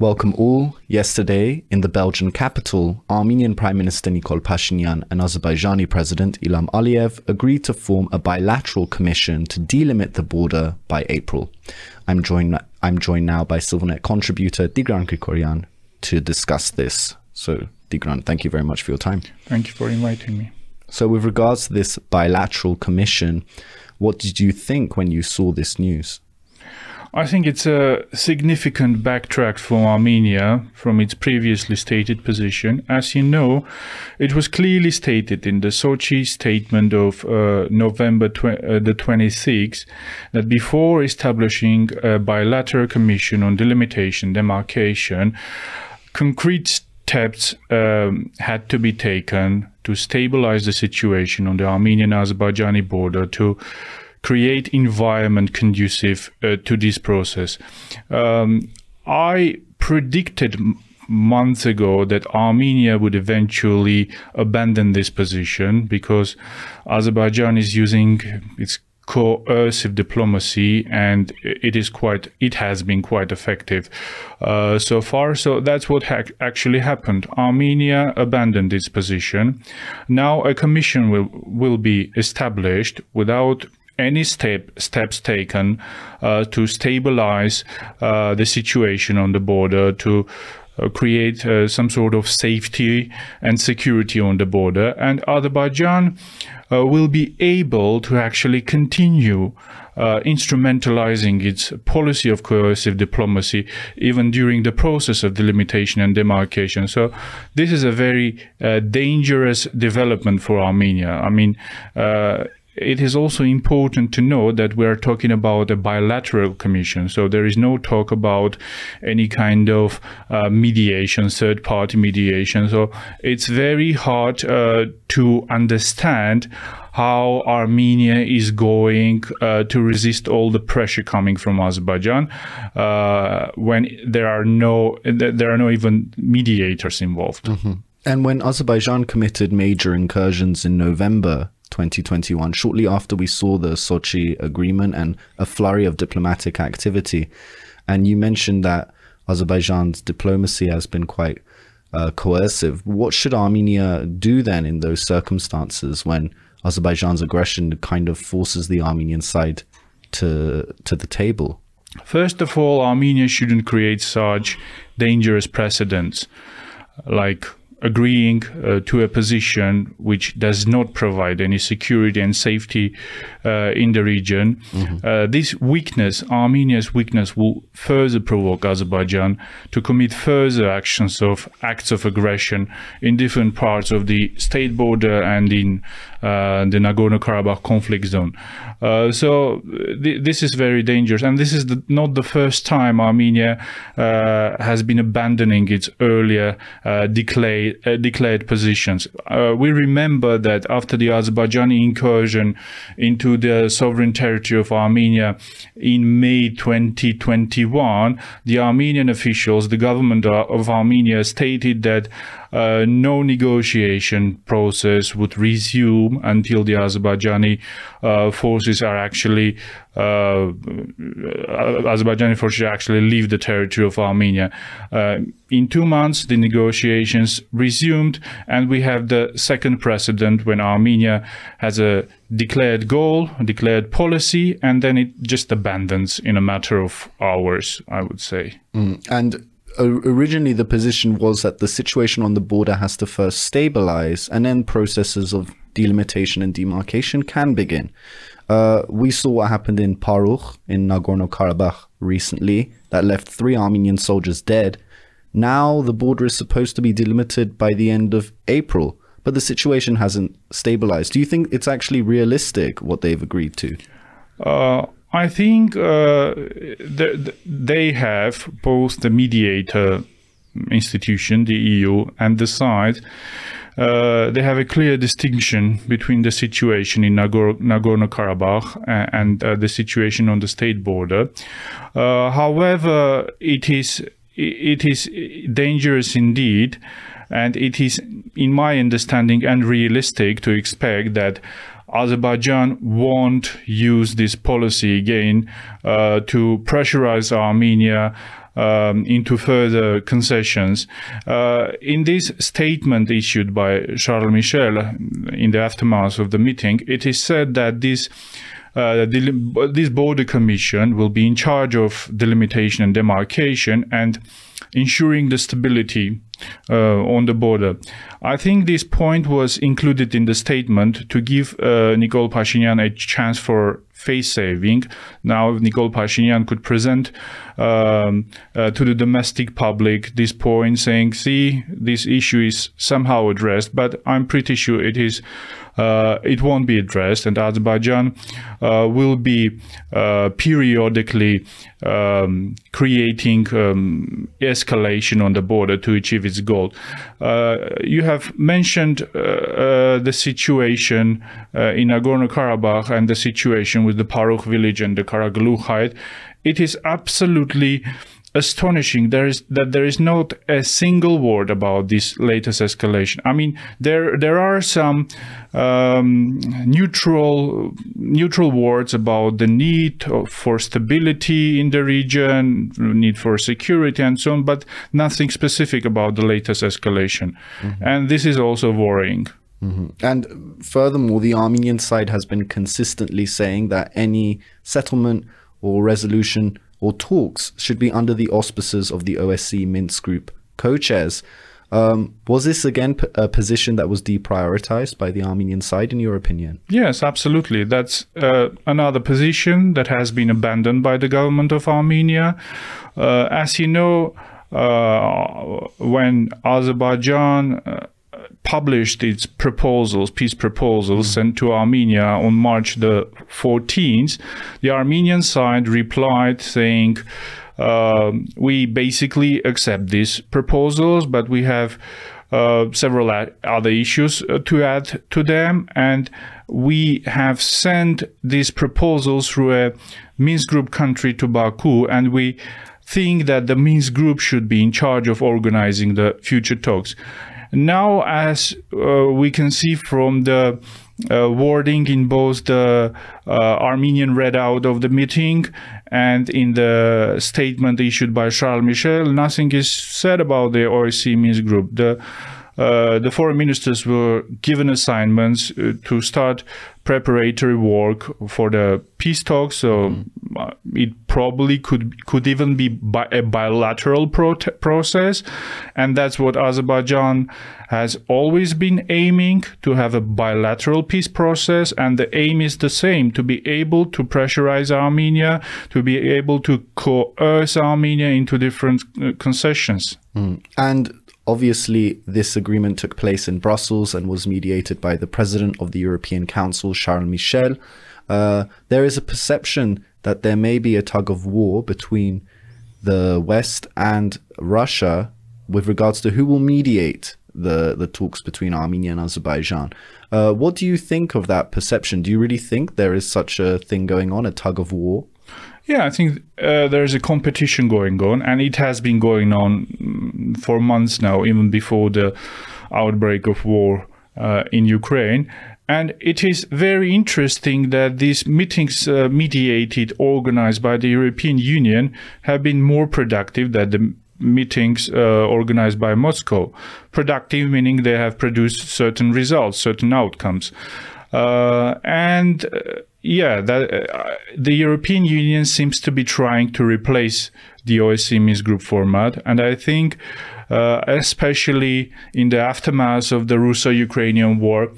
Welcome all. Yesterday, in the Belgian capital, Armenian Prime Minister Nikol Pashinyan and Azerbaijani President Ilham Aliyev agreed to form a bilateral commission to delimit the border by April. I'm joined, I'm joined now by CivilNet contributor Tigran Grigoryan to discuss this. So, Tigran, thank you very much for your time. Thank you for inviting me. So, with regards to this bilateral commission, what did you think when you saw this news? I think it's a significant backtrack for Armenia from its previously stated position. As you know, it was clearly stated in the Sochi statement of uh, November tw- uh, the 26th that before establishing a bilateral commission on delimitation, demarcation, concrete steps um, had to be taken to stabilize the situation on the Armenian-Azerbaijani border to create environment conducive uh, to this process. Um, I predicted months ago that Armenia would eventually abandon this position because Azerbaijan is using its coercive diplomacy and it is quite it has been quite effective uh, so far. So that's what ha- actually happened. Armenia abandoned its position. Now a commission will will be established without any step steps taken uh, to stabilize uh, the situation on the border to uh, create uh, some sort of safety and security on the border and Azerbaijan uh, will be able to actually continue uh, instrumentalizing its policy of coercive diplomacy even during the process of delimitation and demarcation. So this is a very dangerous development for Armenia. I mean, it is also important to know that we are talking about a bilateral commission. So there is no talk about any kind of uh, mediation, third party mediation. So it's very hard uh, to understand how Armenia is going uh, to resist all the pressure coming from Azerbaijan uh, when there are no there are no even mediators involved. Mm-hmm. And when Azerbaijan committed major incursions in November 2021, shortly after we saw the Sochi agreement and a flurry of diplomatic activity. And you mentioned that Azerbaijan's diplomacy has been quite uh, coercive. What should Armenia do then in those circumstances when Azerbaijan's aggression kind of forces the Armenian side to to the table? First of all, Armenia shouldn't create such dangerous precedents like agreeing uh, to a position which does not provide any security and safety uh, in the region. Mm-hmm. Uh, this weakness, Armenia's weakness, will further provoke Azerbaijan to commit further actions of acts of aggression in different parts of the state border and in the Nagorno-Karabakh conflict zone. Uh, so th- this is very dangerous, and this is the, not the first time Armenia uh, has been abandoning its earlier declared uh, declared positions. Uh, we remember that after the Azerbaijani incursion into the sovereign territory of Armenia in May 2021, the Armenian officials, the government of Armenia, stated that uh, no negotiation process would resume until the Azerbaijani uh, forces are actually uh, Azerbaijani forces actually leave the territory of Armenia. Uh, in two months, the negotiations resumed, and we have the second precedent when Armenia has a declared goal, declared policy, and then it just abandons in a matter of hours, I would say. Mm. And originally the position was that the situation on the border has to first stabilize and then processes of delimitation and demarcation can begin. Uh, we saw what happened in Parukh in Nagorno-Karabakh recently that left three Armenian soldiers dead. Now the border is supposed to be delimited by the end of April, but the situation hasn't stabilized. Do you think it's actually realistic what they've agreed to? Uh, I think uh, they have both the mediator institution, the EU, and the side. Uh, they have a clear distinction between the situation in Nagorno Karabakh and uh, the situation on the state border. Uh, however, it is it is dangerous indeed, and it is, in my understanding, unrealistic to expect that Azerbaijan won't use this policy again uh, to pressurize Armenia um, into further concessions. Uh, in this statement issued by Charles Michel in the aftermath of the meeting, it is said that this uh, this border commission will be in charge of delimitation and demarcation and ensuring the stability uh, on the border. I think this point was included in the statement to give uh, Nikol Pashinyan a chance for face saving. Now, Nikol Pashinyan could present um, uh, to the domestic public this point saying, see, this issue is somehow addressed, but I'm pretty sure it is it won't be addressed, and Azerbaijan uh, will be uh, periodically um, creating um, escalation on the border to achieve its goal. you have mentioned the situation in Nagorno-Karabakh and the situation with the Parukh village and the Karaglu It is absolutely astonishing there is that there is not a single word about this latest escalation i mean there there are some um, neutral neutral words about the need for stability in the region need for security and so on but nothing specific about the latest escalation mm-hmm. and this is also worrying Mm-hmm. And furthermore, the Armenian side has been consistently saying that any settlement or resolution or talks should be under the auspices of the OSCE Minsk Group co-chairs. Um, was this again p- a position that was deprioritized by the Armenian side, in your opinion? Yes, absolutely. That's uh, another position that has been abandoned by the government of Armenia. Uh, as you know, uh, when Azerbaijan uh, published its proposals, peace proposals mm. sent to Armenia on March the 14th, the Armenian side replied saying, uh, we basically accept these proposals, but we have uh, several other issues uh, to add to them. And we have sent these proposals through a Minsk group country to Baku, and we think that the Minsk group should be in charge of organizing the future talks. Now, as uh, we can see from the uh, wording in both the uh, Armenian readout of the meeting and in the statement issued by Charles Michel, nothing is said about the OSCE Minsk group. The uh, the foreign ministers were given assignments uh, to start preparatory work for the peace talks. So mm. it probably could could even be bi- a bilateral pro- process, and that's what Azerbaijan has always been aiming to have a bilateral peace process. And the aim is the same: to be able to pressurize Armenia, to be able to coerce Armenia into different uh, concessions. Mm. And Obviously, this agreement took place in Brussels and was mediated by the president of the European Council, Charles Michel. Uh, there is a perception that there may be a tug of war between the West and Russia with regards to who will mediate the, the talks between Armenia and Azerbaijan. Uh, what do you think of that perception? Do you really think there is such a thing going on, a tug of war? Yeah, I think uh, there's a competition going on, and it has been going on for months now, even before the outbreak of war uh, in Ukraine. And it is very interesting that these meetings, uh, mediated, organized by the European Union, have been more productive than the meetings uh, organized by Moscow. Productive meaning they have produced certain results, certain outcomes. Uh, and uh, yeah, that, uh, the European Union seems to be trying to replace the OSCE Minsk group format, and I think, uh, especially in the aftermath of the Russo-Ukrainian war,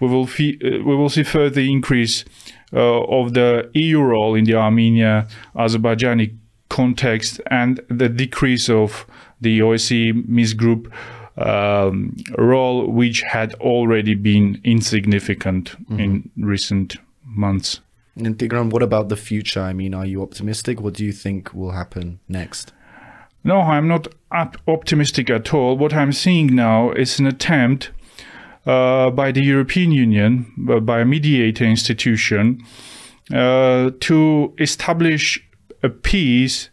we will fee- uh, we will see further increase uh, of the EU role in the Armenia-Azerbaijani context and the decrease of the OSCE Minsk group um, role, which had already been insignificant mm-hmm. in recent months. And Tigran, what about the future? I mean, are you optimistic? What do you think will happen next? No, I'm not optimistic at all. What I'm seeing now is an attempt uh, by the European Union, by a mediator institution, uh, to establish a peace,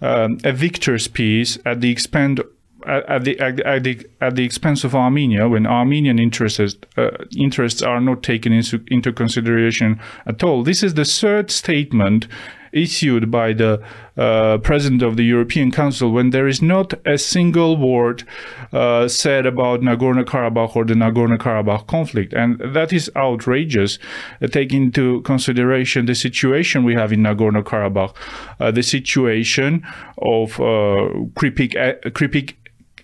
um, a victor's peace, at the expense at the, at the at the expense of Armenia, when Armenian interests uh, interests are not taken into into consideration at all. This is the third statement issued by the uh, president of the European Council when there is not a single word uh, said about Nagorno Karabakh or the Nagorno Karabakh conflict. And that is outrageous, uh, taking into consideration the situation we have in Nagorno Karabakh, uh, the situation of uh, creeping, creeping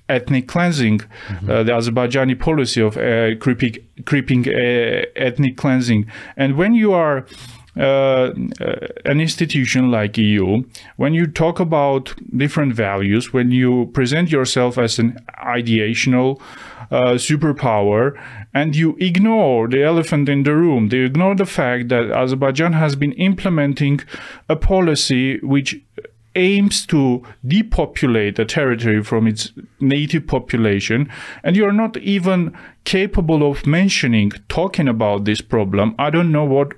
ethnic cleansing, mm-hmm. uh, the Azerbaijani policy of uh, creeping, creeping uh, ethnic cleansing. And when you are uh, uh, an institution like EU, when you talk about different values, when you present yourself as an ideational uh, superpower, and you ignore the elephant in the room, they ignore the fact that Azerbaijan has been implementing a policy which aims to depopulate a territory from its native population, and you're not even capable of mentioning, talking about this problem, I don't know what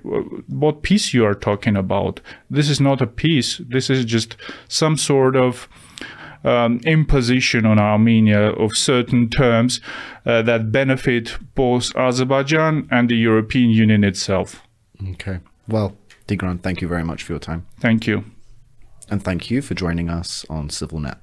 what peace you are talking about. This is not a peace. This is just some sort of um, imposition on Armenia of certain terms uh, that benefit both Azerbaijan and the European Union itself. Okay. Well, Tigran, thank you very much for your time. Thank you. And thank you for joining us on CivilNet.